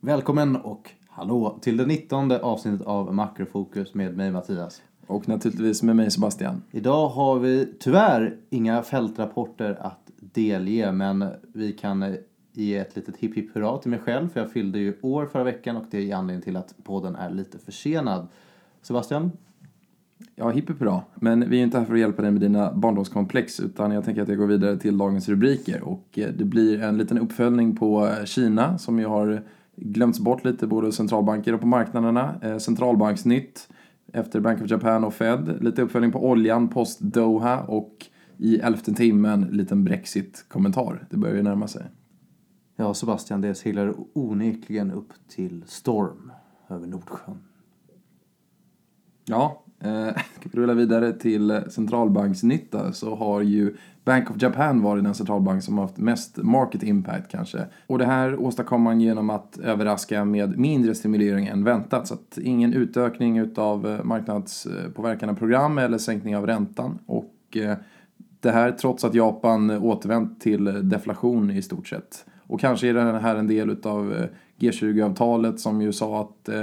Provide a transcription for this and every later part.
Välkommen och hallå till det 19 avsnittet av Makrofokus med mig Mattias. Och naturligtvis med mig Sebastian. Idag har vi tyvärr inga fältrapporter att delge men vi kan ge ett litet hipp hipp hurra till mig själv för jag fyllde ju år förra veckan och det är anledningen till att podden är lite försenad. Sebastian? Ja, hipp hurra. Men vi är inte här för att hjälpa dig med dina barndomskomplex utan jag tänker att jag går vidare till dagens rubriker och eh, det blir en liten uppföljning på Kina som ju har glömts bort lite både centralbanker och på marknaderna. Eh, centralbanksnytt efter Bank of Japan och Fed. Lite uppföljning på oljan post Doha och i elfte timmen liten Brexit-kommentar. Det börjar ju närma sig. Ja, Sebastian, det seglar onekligen upp till storm över Nordsjön. Ja, eh, ska vi rulla vidare till centralbanksnytta så har ju Bank of Japan varit den centralbank som har haft mest market impact kanske. Och det här åstadkom man genom att överraska med mindre stimulering än väntat. Så att ingen utökning utav eh, marknadspåverkande program eller sänkning av räntan. Och eh, det här trots att Japan återvänt till deflation i stort sett. Och kanske är det här en del utav eh, G20-avtalet som ju sa att eh,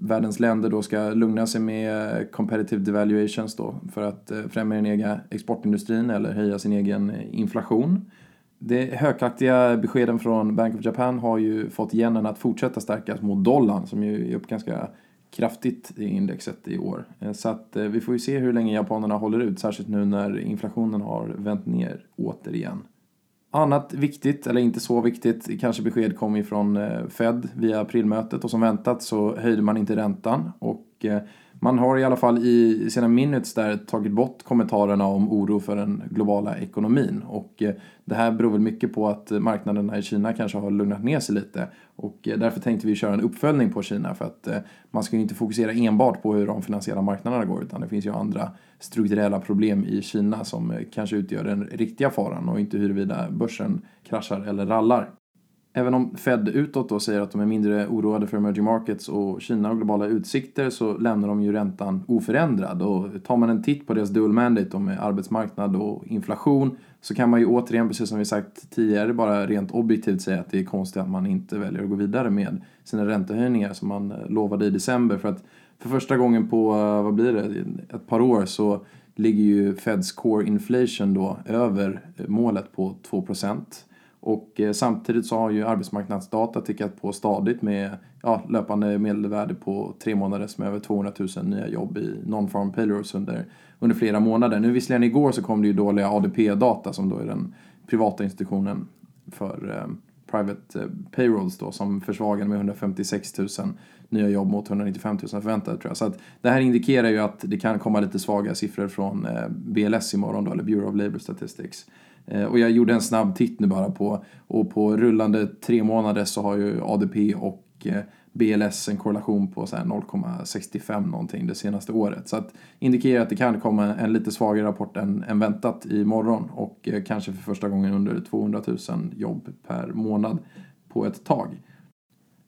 världens länder då ska lugna sig med competitive devaluations då för att eh, främja den egna exportindustrin eller höja sin egen eh, inflation. De högaktiga beskeden från Bank of Japan har ju fått yenen att fortsätta stärkas mot dollarn som ju är upp ganska kraftigt i indexet i år. Eh, så att vi får ju se hur länge japanerna håller ut, särskilt nu när inflationen har vänt ner återigen. Annat viktigt, eller inte så viktigt, kanske besked kom ifrån eh, Fed via aprilmötet och som väntat så höjde man inte räntan och eh, man har i alla fall i sina minutes där tagit bort kommentarerna om oro för den globala ekonomin. Och eh, det här beror väl mycket på att marknaderna i Kina kanske har lugnat ner sig lite. Och eh, därför tänkte vi köra en uppföljning på Kina för att eh, man ska ju inte fokusera enbart på hur de finansiella marknaderna går utan det finns ju andra strukturella problem i Kina som kanske utgör den riktiga faran och inte huruvida börsen kraschar eller rallar. Även om Fed utåt då säger att de är mindre oroade för emerging markets och Kina och globala utsikter så lämnar de ju räntan oförändrad. Och tar man en titt på deras dual mandate med arbetsmarknad och inflation så kan man ju återigen, precis som vi sagt tidigare, bara rent objektivt säga att det är konstigt att man inte väljer att gå vidare med sina räntehöjningar som man lovade i december. För att för första gången på, eh, vad blir det, ett par år så ligger ju Feds core inflation då över målet på 2 procent. Och eh, samtidigt så har ju arbetsmarknadsdata tickat på stadigt med ja, löpande medelvärde på tre månader som över 200 000 nya jobb i non-farm payrolls under, under flera månader. Nu visserligen igår så kom det ju dåliga ADP-data som då är den privata institutionen för eh, private eh, payrolls då som försvagade med 156 000 nya jobb mot 195 000 förväntade tror jag. Så att det här indikerar ju att det kan komma lite svaga siffror från eh, BLS imorgon då, eller Bureau of Labour Statistics. Eh, och jag gjorde en snabb titt nu bara på, och på rullande tre månader så har ju ADP och eh, BLS en korrelation på 0,65 någonting det senaste året. Så att indikerar att det kan komma en lite svagare rapport än, än väntat imorgon och eh, kanske för första gången under 200 000 jobb per månad på ett tag.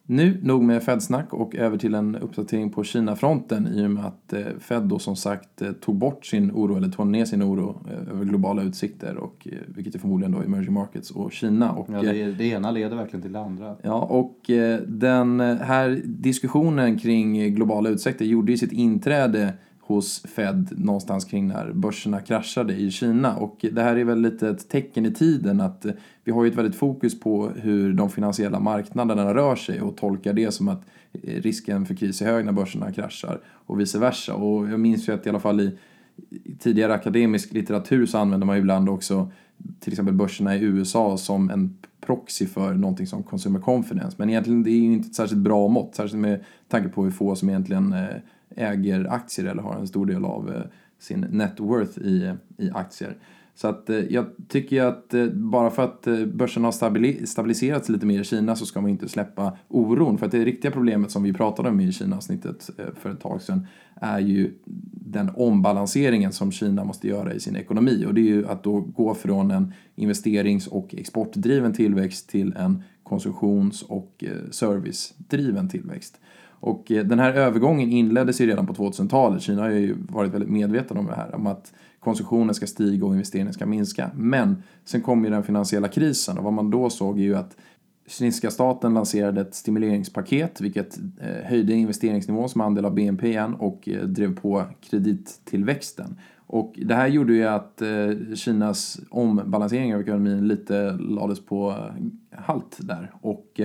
Nu, nog med Fed-snack och över till en uppdatering på Kina-fronten i och med att eh, Fed då som sagt eh, tog bort sin oro, eller tog ner sin oro eh, över globala utsikter, och, vilket är förmodligen då emerging markets och Kina. Och, ja, det, det ena leder verkligen till det andra. Ja, och den här diskussionen kring globala utsikter gjorde ju sitt inträde hos Fed någonstans kring när börserna kraschade i Kina. Och det här är väl lite ett tecken i tiden att vi har ju ett väldigt fokus på hur de finansiella marknaderna rör sig och tolkar det som att risken för kris är hög när börserna kraschar och vice versa. Och jag minns ju att i alla fall i tidigare akademisk litteratur så använder man ju ibland också till exempel börserna i USA som en proxy för någonting som consumer confidence. Men egentligen det är ju inte ett särskilt bra mått, särskilt med tanke på hur få som egentligen eh, äger aktier eller har en stor del av eh, sin net worth i, i aktier. Så att eh, jag tycker att eh, bara för att börsen har stabiliserats lite mer i Kina så ska man inte släppa oron. För att det riktiga problemet som vi pratade om i Kina-snittet för ett tag sedan är ju den ombalanseringen som Kina måste göra i sin ekonomi. Och det är ju att då gå från en investerings och exportdriven tillväxt till en konsumtions och servicedriven tillväxt. Och eh, den här övergången inleddes ju redan på 2000-talet. Kina har ju varit väldigt medveten om det här. Om att konsumtionen ska stiga och investeringen ska minska. Men sen kom ju den finansiella krisen och vad man då såg är ju att kinesiska staten lanserade ett stimuleringspaket vilket eh, höjde investeringsnivån som andel av BNP igen och eh, drev på kredittillväxten. Och det här gjorde ju att Kinas ombalansering av ekonomin lite lades på halt där. Och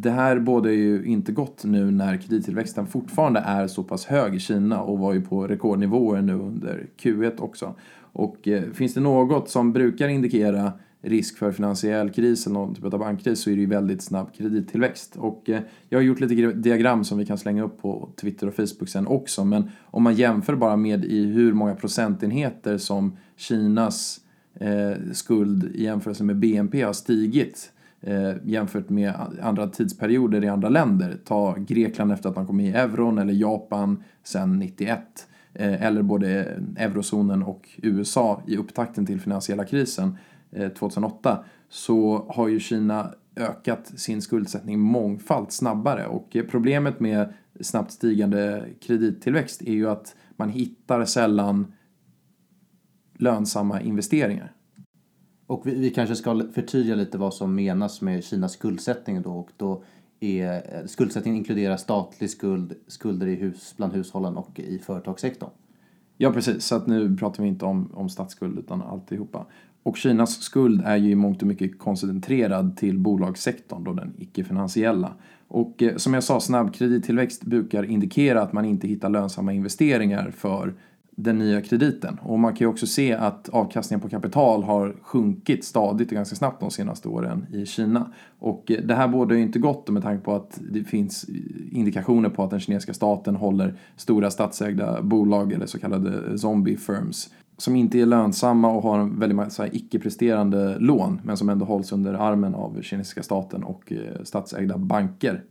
det här bådar ju inte gott nu när kredittillväxten fortfarande är så pass hög i Kina och var ju på rekordnivåer nu under Q1 också. Och eh, finns det något som brukar indikera risk för finansiell kris eller någon typ av bankkris så är det ju väldigt snabb kredittillväxt. Och eh, jag har gjort lite diagram som vi kan slänga upp på Twitter och Facebook sen också. Men om man jämför bara med i hur många procentenheter som Kinas eh, skuld i jämförelse med BNP har stigit Eh, jämfört med andra tidsperioder i andra länder. Ta Grekland efter att man kom med i euron eller Japan sen 91 eh, eller både eurozonen och USA i upptakten till finansiella krisen eh, 2008 så har ju Kina ökat sin skuldsättning mångfalt snabbare och problemet med snabbt stigande kredittillväxt är ju att man hittar sällan lönsamma investeringar. Och vi, vi kanske ska förtydliga lite vad som menas med Kinas skuldsättning då och då är eh, skuldsättningen inkluderar statlig skuld, skulder i hus, bland hushållen och i företagssektorn. Ja, precis. Så att nu pratar vi inte om, om statsskuld utan alltihopa. Och Kinas skuld är ju i mångt och mycket koncentrerad till bolagssektorn, då den icke-finansiella. Och eh, som jag sa, snabb kredittillväxt brukar indikera att man inte hittar lönsamma investeringar för den nya krediten. Och man kan ju också se att avkastningen på kapital har sjunkit stadigt och ganska snabbt de senaste åren i Kina. Och eh, det här borde ju inte gott med tanke på att det finns indikationer på att den kinesiska staten håller stora statsägda bolag eller så kallade zombie firms som inte är lönsamma och har en väldigt massa icke-presterande lån men som ändå hålls under armen av kinesiska staten och eh, statsägda banker.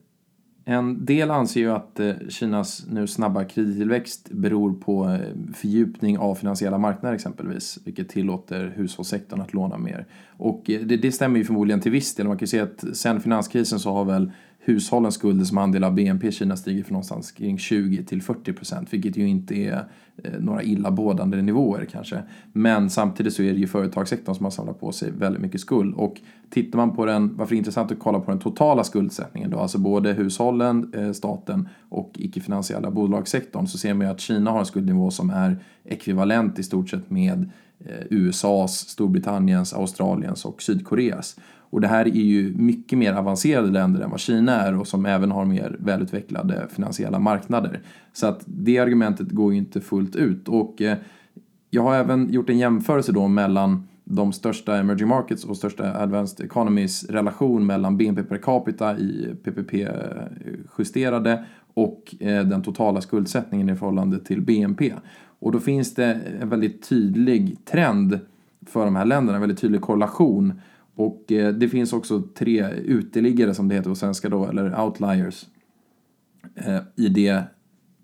En del anser ju att eh, Kinas nu snabba kredittillväxt beror på eh, fördjupning av finansiella marknader exempelvis, vilket tillåter hushållssektorn att låna mer. Och eh, det, det stämmer ju förmodligen till viss del. Man kan ju se att sen finanskrisen så har väl hushållens skulder som andel av BNP i Kina stiger från någonstans kring 20 till 40 procent, vilket ju inte är eh, några illabådande nivåer kanske. Men samtidigt så är det ju företagssektorn som har samlat på sig väldigt mycket skuld. Och tittar man på den, varför det är intressant att kolla på den totala skuldsättningen då, alltså både hushållen, eh, staten och icke-finansiella bolagssektorn, så ser man ju att Kina har en skuldnivå som är ekvivalent i stort sett med eh, USAs, Storbritanniens, Australiens och Sydkoreas. Och det här är ju mycket mer avancerade länder än vad Kina är och som även har mer välutvecklade finansiella marknader. Så att det argumentet går ju inte fullt ut. Och eh, jag har även gjort en jämförelse då mellan de största emerging markets och största advanced economies relation mellan BNP per capita i PPP-justerade eh, och eh, den totala skuldsättningen i förhållande till BNP. Och då finns det en väldigt tydlig trend för de här länderna, en väldigt tydlig korrelation och eh, det finns också tre uteliggare som det heter på svenska då, eller outliers, eh, i, det,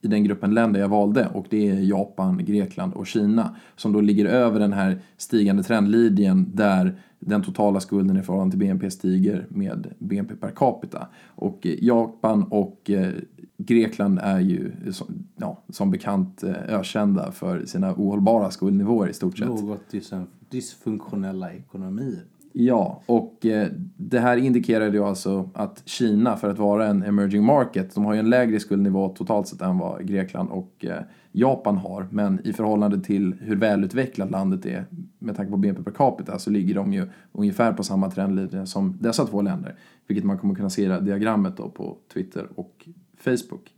i den gruppen länder jag valde och det är Japan, Grekland och Kina som då ligger över den här stigande trendlinjen där den totala skulden i förhållande till BNP stiger med BNP per capita. Och eh, Japan och eh, Grekland är ju ja, som bekant eh, ökända för sina ohållbara skuldnivåer i stort sett. Något dysfunktionella ekonomier. Ja, och eh, det här indikerar ju alltså att Kina, för att vara en emerging market, de har ju en lägre skuldnivå totalt sett än vad Grekland och eh, Japan har. Men i förhållande till hur välutvecklat landet är med tanke på BNP per capita så ligger de ju ungefär på samma trendlinje som dessa två länder. Vilket man kommer kunna se i diagrammet då på Twitter och Facebook.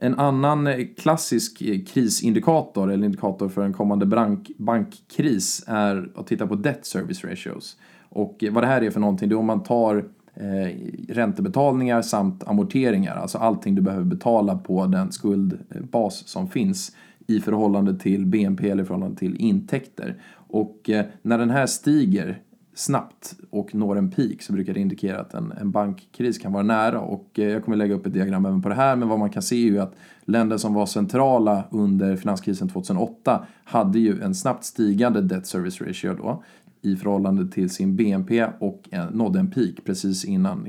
En annan eh, klassisk eh, krisindikator, eller indikator för en kommande bank, bankkris, är att titta på debt service ratios. Och eh, vad det här är för någonting, det är om man tar eh, räntebetalningar samt amorteringar, alltså allting du behöver betala på den skuldbas som finns i förhållande till BNP eller i förhållande till intäkter. Och eh, när den här stiger snabbt och når en peak så brukar det indikera att en, en bankkris kan vara nära. Och eh, jag kommer lägga upp ett diagram även på det här, men vad man kan se är ju att länder som var centrala under finanskrisen 2008 hade ju en snabbt stigande debt service ratio då i förhållande till sin BNP och nådde en peak precis innan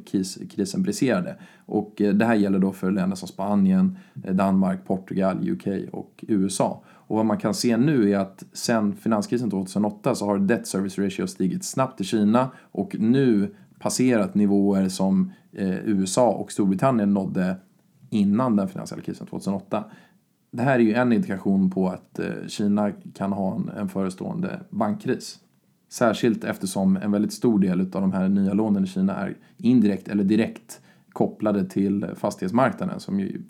krisen briserade. Och eh, det här gäller då för länder som Spanien, eh, Danmark, Portugal, UK och USA. Och vad man kan se nu är att sen finanskrisen 2008 så har debt service ratio stigit snabbt i Kina och nu passerat nivåer som eh, USA och Storbritannien nådde innan den finansiella krisen 2008. Det här är ju en indikation på att eh, Kina kan ha en, en förestående bankkris. Särskilt eftersom en väldigt stor del av de här nya lånen i Kina är indirekt eller direkt kopplade till fastighetsmarknaden som ju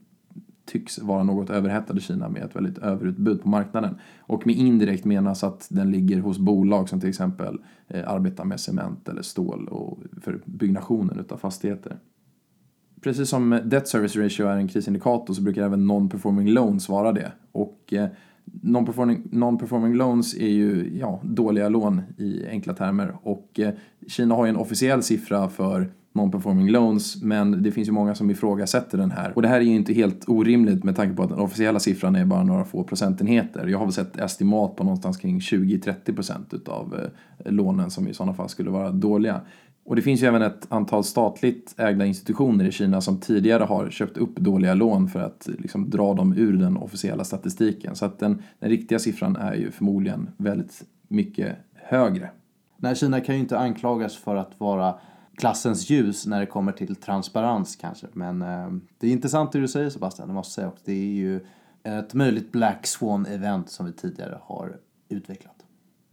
tycks vara något överhettad i Kina med ett väldigt överutbud på marknaden. Och med indirekt menas att den ligger hos bolag som till exempel eh, arbetar med cement eller stål och för byggnationen utav fastigheter. Precis som debt service ratio är en krisindikator så brukar även non-performing loans vara det. Och eh, non-performing, non-performing loans är ju ja, dåliga lån i enkla termer och eh, Kina har ju en officiell siffra för non-performing loans men det finns ju många som ifrågasätter den här. Och det här är ju inte helt orimligt med tanke på att den officiella siffran är bara några få procentenheter. Jag har väl sett estimat på någonstans kring 20-30 procent utav eh, lånen som i sådana fall skulle vara dåliga. Och det finns ju även ett antal statligt ägda institutioner i Kina som tidigare har köpt upp dåliga lån för att eh, liksom dra dem ur den officiella statistiken. Så att den, den riktiga siffran är ju förmodligen väldigt mycket högre. Nej, Kina kan ju inte anklagas för att vara klassens ljus när det kommer till transparens kanske. Men eh, det är intressant det du säger Sebastian, det måste säga. Och det är ju ett möjligt Black Swan-event som vi tidigare har utvecklat.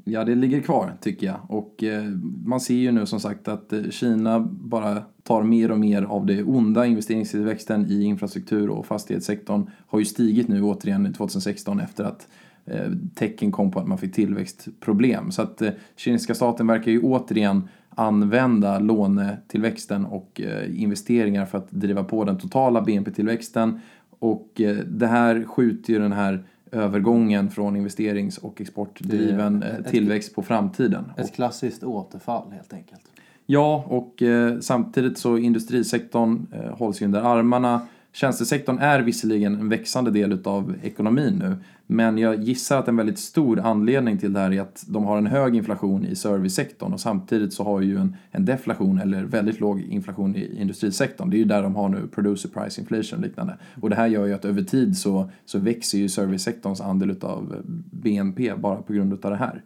Ja, det ligger kvar tycker jag. Och eh, man ser ju nu som sagt att eh, Kina bara tar mer och mer av det onda. Investeringstillväxten i infrastruktur och fastighetssektorn har ju stigit nu återigen 2016 efter att eh, tecken kom på att man fick tillväxtproblem. Så att eh, kinesiska staten verkar ju återigen använda lånetillväxten och eh, investeringar för att driva på den totala BNP-tillväxten. Och eh, det här skjuter ju den här övergången från investerings och exportdriven är ett- tillväxt på framtiden. Ett klassiskt återfall helt enkelt. Ja, och eh, samtidigt så industrisektorn eh, hålls ju under armarna. Tjänstesektorn är visserligen en växande del av ekonomin nu, men jag gissar att en väldigt stor anledning till det här är att de har en hög inflation i servicesektorn och samtidigt så har ju en, en deflation eller väldigt låg inflation i industrisektorn. Det är ju där de har nu producer price inflation och liknande. Och det här gör ju att över tid så, så växer ju servicesektorns andel av BNP bara på grund av det här.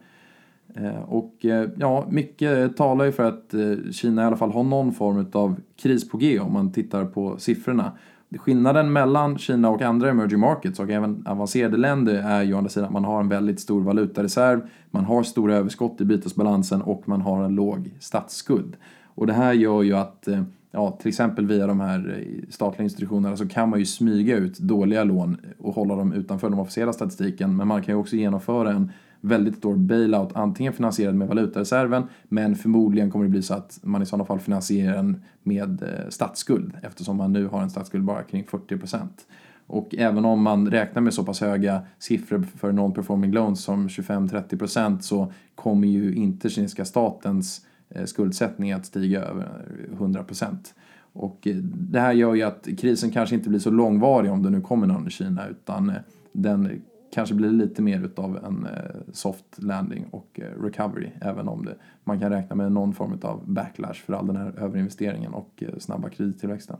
Eh, och eh, ja, mycket talar ju för att eh, Kina i alla fall har någon form av kris på G om man tittar på siffrorna. Skillnaden mellan Kina och andra emerging markets och även avancerade länder är ju å andra sidan att man har en väldigt stor valutareserv, man har stora överskott i bytesbalansen och man har en låg statsskuld. Och det här gör ju att eh, Ja, till exempel via de här eh, statliga institutionerna så kan man ju smyga ut dåliga lån och hålla dem utanför den officiella statistiken. Men man kan ju också genomföra en väldigt stor bailout, antingen finansierad med valutareserven, men förmodligen kommer det bli så att man i sådana fall finansierar den med eh, statsskuld, eftersom man nu har en statsskuld bara kring 40 procent. Och även om man räknar med så pass höga siffror för non-performing loans som 25-30 procent så kommer ju inte kinesiska statens eh, skuldsättning att stiga över 100 procent. Och eh, det här gör ju att krisen kanske inte blir så långvarig om det nu kommer någon i Kina utan den kanske blir lite mer utav en eh, soft landing och eh, recovery även om det, man kan räkna med någon form av backlash för all den här överinvesteringen och eh, snabba kredittillväxten.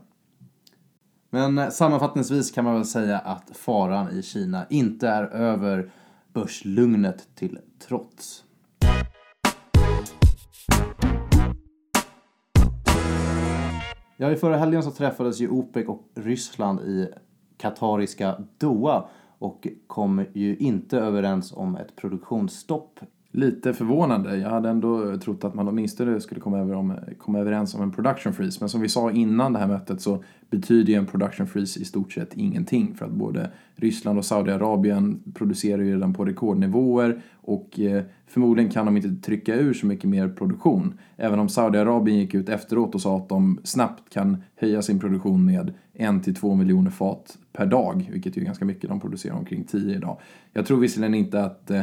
Men sammanfattningsvis kan man väl säga att faran i Kina inte är över börslugnet till trots. Ja, i förra helgen så träffades ju OPEC och Ryssland i katariska Doha och kom ju inte överens om ett produktionsstopp. Lite förvånande. Jag hade ändå trott att man åtminstone skulle komma, över om, komma överens om en production freeze. Men som vi sa innan det här mötet så betyder ju en production freeze i stort sett ingenting. För att både Ryssland och Saudiarabien producerar ju redan på rekordnivåer och eh, förmodligen kan de inte trycka ur så mycket mer produktion. Även om Saudiarabien gick ut efteråt och sa att de snabbt kan höja sin produktion med 1-2 miljoner fat per dag, vilket är ganska mycket. De producerar omkring 10 idag. Jag tror visserligen inte att eh,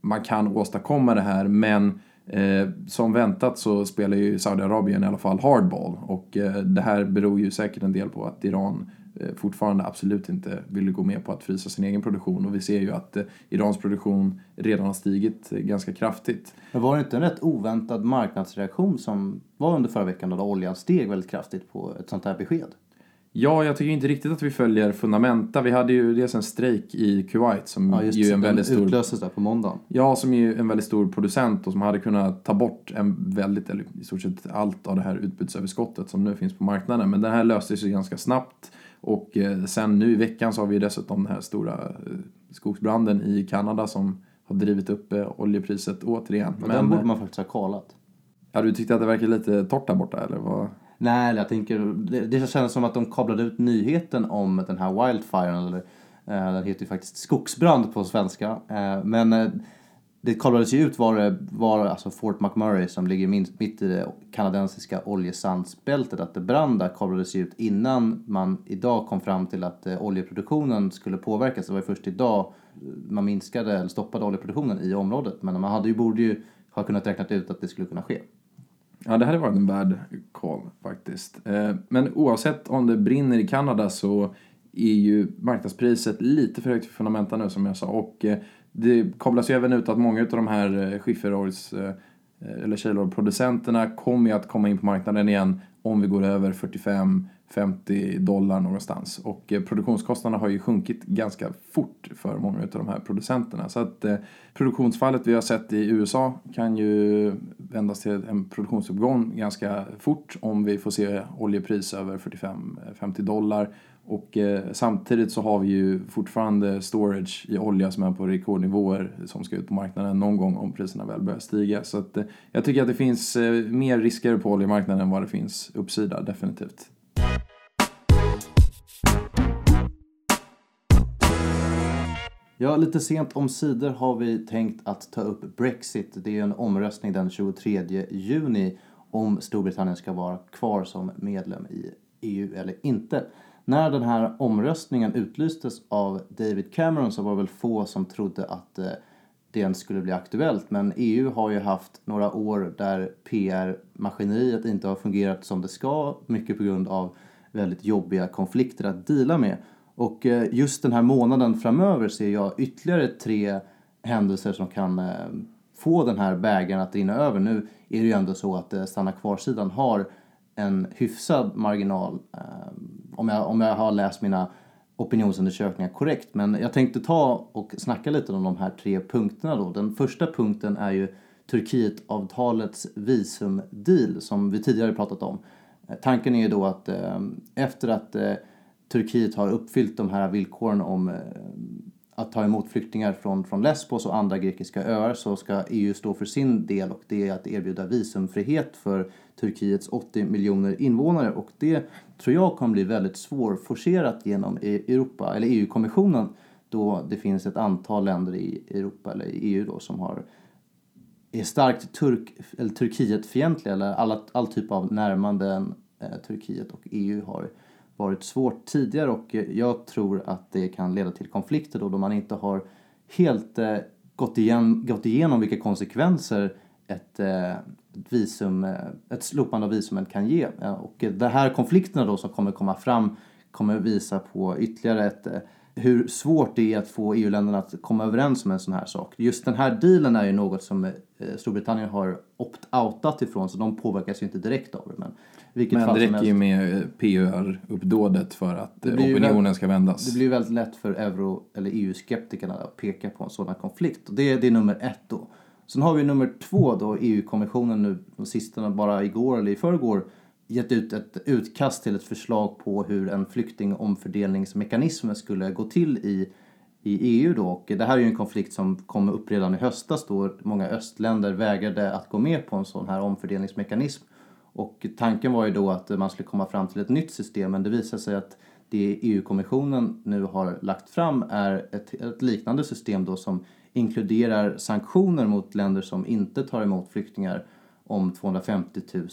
man kan åstadkomma det här, men eh, som väntat så spelar ju Saudiarabien i alla fall hardball och eh, det här beror ju säkert en del på att Iran eh, fortfarande absolut inte vill gå med på att frysa sin egen produktion och vi ser ju att eh, Irans produktion redan har stigit eh, ganska kraftigt. Men var det inte en rätt oväntad marknadsreaktion som var under förra veckan då oljan steg väldigt kraftigt på ett sånt här besked? Ja, jag tycker inte riktigt att vi följer fundamenta. Vi hade ju dels en strejk i Kuwait som Ja, just ju en väldigt stor utlöstes där på måndagen. Ja, som är ju en väldigt stor producent och som hade kunnat ta bort en väldigt, eller i stort sett allt av det här utbudsöverskottet som nu finns på marknaden. Men det här löste sig ganska snabbt och eh, sen nu i veckan så har vi ju dessutom den här stora eh, skogsbranden i Kanada som har drivit upp eh, oljepriset återigen. Men, den borde man faktiskt ha kollat. ja, du tyckte att det verkade lite torrt där borta eller? Vad? Nej, jag tänker, det, det känns som att de kablade ut nyheten om den här wildfiren, eller eh, den heter ju faktiskt skogsbrand på svenska. Eh, men eh, det kablades ju ut var det var alltså Fort McMurray som ligger minst, mitt i det kanadensiska oljesandsbältet. Att det brann där kablades ju ut innan man idag kom fram till att eh, oljeproduktionen skulle påverkas. Det var ju först idag eh, man minskade eller stoppade oljeproduktionen i området. Men man hade ju, borde ju ha kunnat räkna ut att det skulle kunna ske. Ja, det hade varit en bad call faktiskt. Eh, men oavsett om det brinner i Kanada så är ju marknadspriset lite för högt för fundamenta nu som jag sa. Och eh, det kablas ju även ut att många av de här eh, skifferoljes eh, eller shale kommer ju att komma in på marknaden igen om vi går över 45. 50 dollar någonstans. Och eh, produktionskostnaderna har ju sjunkit ganska fort för många av de här producenterna. Så att eh, produktionsfallet vi har sett i USA kan ju vändas till en produktionsuppgång ganska fort om vi får se oljepris över 45-50 eh, dollar. Och eh, samtidigt så har vi ju fortfarande storage i olja som är på rekordnivåer som ska ut på marknaden någon gång om priserna väl börjar stiga. Så att, eh, jag tycker att det finns eh, mer risker på oljemarknaden än vad det finns uppsida, definitivt. Ja, lite sent om sidor har vi tänkt att ta upp Brexit. Det är en omröstning den 23 juni om Storbritannien ska vara kvar som medlem i EU eller inte. När den här omröstningen utlystes av David Cameron så var det väl få som trodde att eh, den skulle bli aktuellt. Men EU har ju haft några år där PR-maskineriet inte har fungerat som det ska. Mycket på grund av väldigt jobbiga konflikter att dela med. Och eh, just den här månaden framöver ser jag ytterligare tre händelser som kan eh, få den här bägaren att rinna över. Nu är det ju ändå så att eh, stanna kvar-sidan har en hyfsad marginal om, jag, om jag har läst mina opinionsundersökningar korrekt. Men jag tänkte ta och snacka lite om de här tre punkterna då. Den första punkten är ju Turkietavtalets visumdeal som vi tidigare pratat om. Tanken är ju då att efter att Turkiet har uppfyllt de här villkoren om eh, att ta emot flyktingar från, från Lesbos och andra grekiska öar så ska EU stå för sin del och det är att erbjuda visumfrihet för Turkiets 80 miljoner invånare. Och det tror jag kommer bli väldigt svårforcerat genom e- Europa eller EU-kommissionen då det finns ett antal länder i Europa eller i EU då som har är starkt turk, eller Turkietfientliga eller alla, all typ av närmanden eh, Turkiet och EU har varit svårt tidigare och eh, jag tror att det kan leda till konflikter då, då man inte har helt eh, gått, igen, gått igenom vilka konsekvenser ett, eh, visum, eh, ett slopande av visumet kan ge. Och de här konflikterna då som kommer komma fram kommer visa på ytterligare ett eh, hur svårt det är att få EU-länderna att komma överens om en sån här sak. Just den här dealen är ju något som eh, Storbritannien har opt-outat ifrån så de påverkas ju inte direkt av det. Men, vilket Men det räcker ju med PR-uppdådet för att eh, ju opinionen ska vändas. Det blir väldigt lätt för euro eller EU-skeptikerna att peka på en sådan konflikt. Och det, det är nummer ett då. Sen har vi nummer två då, EU-kommissionen nu, de sista bara igår eller i förrgår, gett ut ett utkast till ett förslag på hur en flyktingomfördelningsmekanism skulle gå till i, i EU då. Och det här är ju en konflikt som kom upp redan i höstas då många östländer vägrade att gå med på en sån här omfördelningsmekanism. Och tanken var ju då att man skulle komma fram till ett nytt system men det visar sig att det EU-kommissionen nu har lagt fram är ett, ett liknande system då som inkluderar sanktioner mot länder som inte tar emot flyktingar om 250 000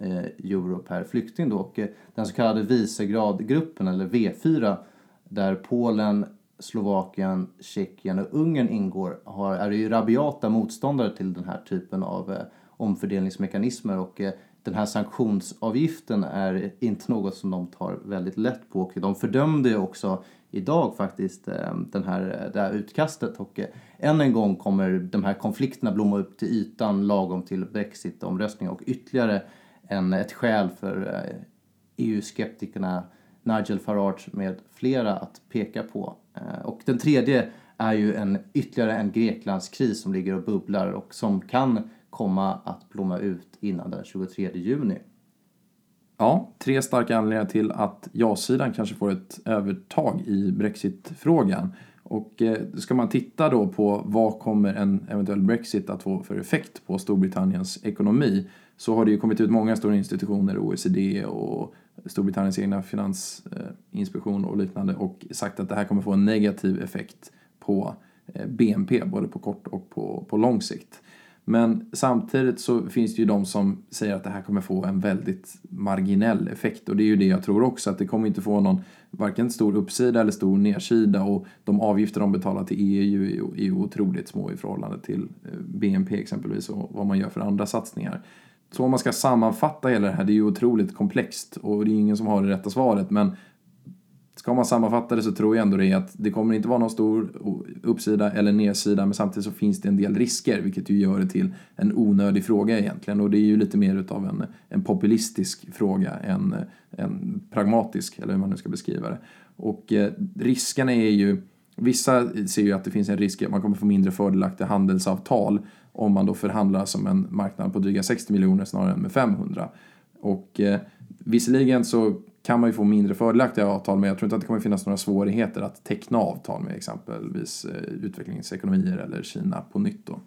eh, euro per flykting. Då. Och eh, den så kallade Visegradgruppen, eller V4, där Polen, Slovakien, Tjeckien och Ungern ingår, har, är ju rabiata motståndare till den här typen av eh, omfördelningsmekanismer. Och eh, den här sanktionsavgiften är inte något som de tar väldigt lätt på. Och de fördömde ju också idag faktiskt eh, den här, eh, det här utkastet. Och eh, än en gång kommer de här konflikterna blomma upp till ytan lagom till Brexit-omröstningen och ytterligare en, ett skäl för e EU-skeptikerna Nigel Farage med flera att peka på. Och den tredje är ju en, ytterligare en Greklandskris som ligger och bubblar och som kan komma att blomma ut innan den 23 juni. Ja, tre starka anledningar till att ja-sidan kanske får ett övertag i Brexit-frågan. Och eh, ska man titta då på vad kommer en eventuell Brexit att få för effekt på Storbritanniens ekonomi så har det ju kommit ut många stora institutioner, OECD och Storbritanniens egna finansinspektion eh, och liknande och sagt att det här kommer få en negativ effekt på eh, BNP både på kort och på, på lång sikt. Men samtidigt så finns det ju de som säger att det här kommer få en väldigt marginell effekt. Och det är ju det jag tror också att det kommer inte få någon varken stor uppsida eller stor nedsida. Och de avgifter de betalar till EU är ju, otroligt små i förhållande till eh, BNP exempelvis och vad man gör för andra satsningar. Så om man ska sammanfatta hela det här, det är ju otroligt komplext och det är ingen som har det rätta svaret. Men ska man sammanfatta det så tror jag ändå det är att det kommer inte vara någon stor uppsida eller nedsida men samtidigt så finns det en del risker vilket ju gör det till en onödig fråga egentligen och det är ju lite mer utav en, en populistisk fråga än en pragmatisk eller hur man nu ska beskriva det. Och eh, riskerna är ju Vissa ser ju att det finns en risk att man kommer få mindre fördelaktiga handelsavtal om man då förhandlar som en marknad på dryga 60 miljoner snarare än med 500. Och eh, visserligen så kan man ju få mindre fördelaktiga avtal med. jag tror inte att det kommer finnas några svårigheter att teckna avtal med exempelvis eh, utvecklingsekonomier eller Kina på nytt då.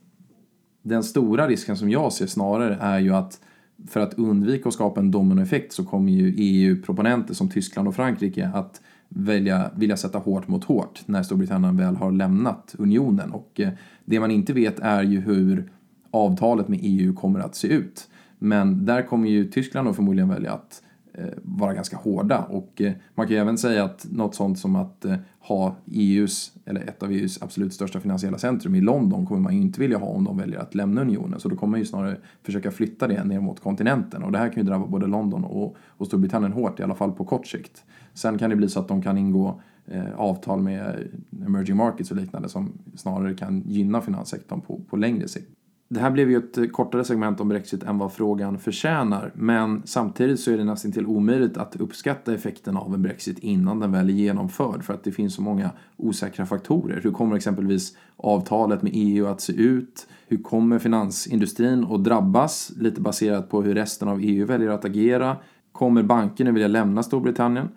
Den stora risken som jag ser snarare är ju att för att undvika att skapa en dominoeffekt så kommer ju EU-proponenter som Tyskland och Frankrike att välja, vilja sätta hårt mot hårt när Storbritannien väl har lämnat unionen. Och eh, det man inte vet är ju hur avtalet med EU kommer att se ut. Men där kommer ju Tyskland då förmodligen välja att Eh, Eh, vara ganska hårda. Och eh, man kan ju även säga att något sånt som att eh, ha EUs, eller ett av EUs absolut största finansiella centrum i London kommer man ju inte vilja ha om de väljer att lämna unionen. Så då kommer man ju snarare försöka flytta det ner mot kontinenten. Och det här kan ju drabba både London och, och Storbritannien hårt, i alla fall på kort sikt. Sen kan det bli så att de kan ingå eh, avtal med emerging markets och liknande som snarare kan gynna finanssektorn på, på längre sikt. Det här blev ju ett kortare segment om Brexit än vad frågan förtjänar. Men samtidigt så är det nästan till omöjligt att uppskatta effekten av en Brexit innan den väl är genomförd. För att det finns så många osäkra faktorer. Hur kommer exempelvis avtalet med EU att se ut? Hur kommer finansindustrin att drabbas? Lite baserat på hur resten av EU väljer att agera. Kommer bankerna vilja lämna Storbritannien?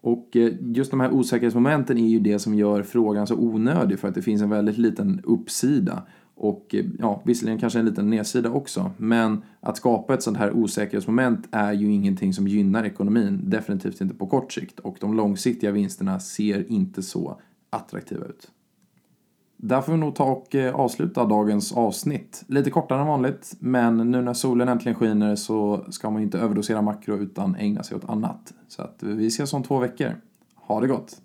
Och eh, just de här osäkerhetsmomenten är ju det som gör frågan så onödig för att det finns en väldigt liten uppsida. Och eh, ja, visserligen kanske en liten nedsida också, men att skapa ett sånt här osäkerhetsmoment är ju ingenting som gynnar ekonomin, definitivt inte på kort sikt. Och de långsiktiga vinsterna ser inte så attraktiva ut. Där får vi nog ta och eh, avsluta dagens avsnitt. Lite kortare än vanligt, men nu när solen äntligen skiner så ska man ju inte överdosera makro utan ägna sig åt annat. Så att vi ses om två veckor. Ha det gott!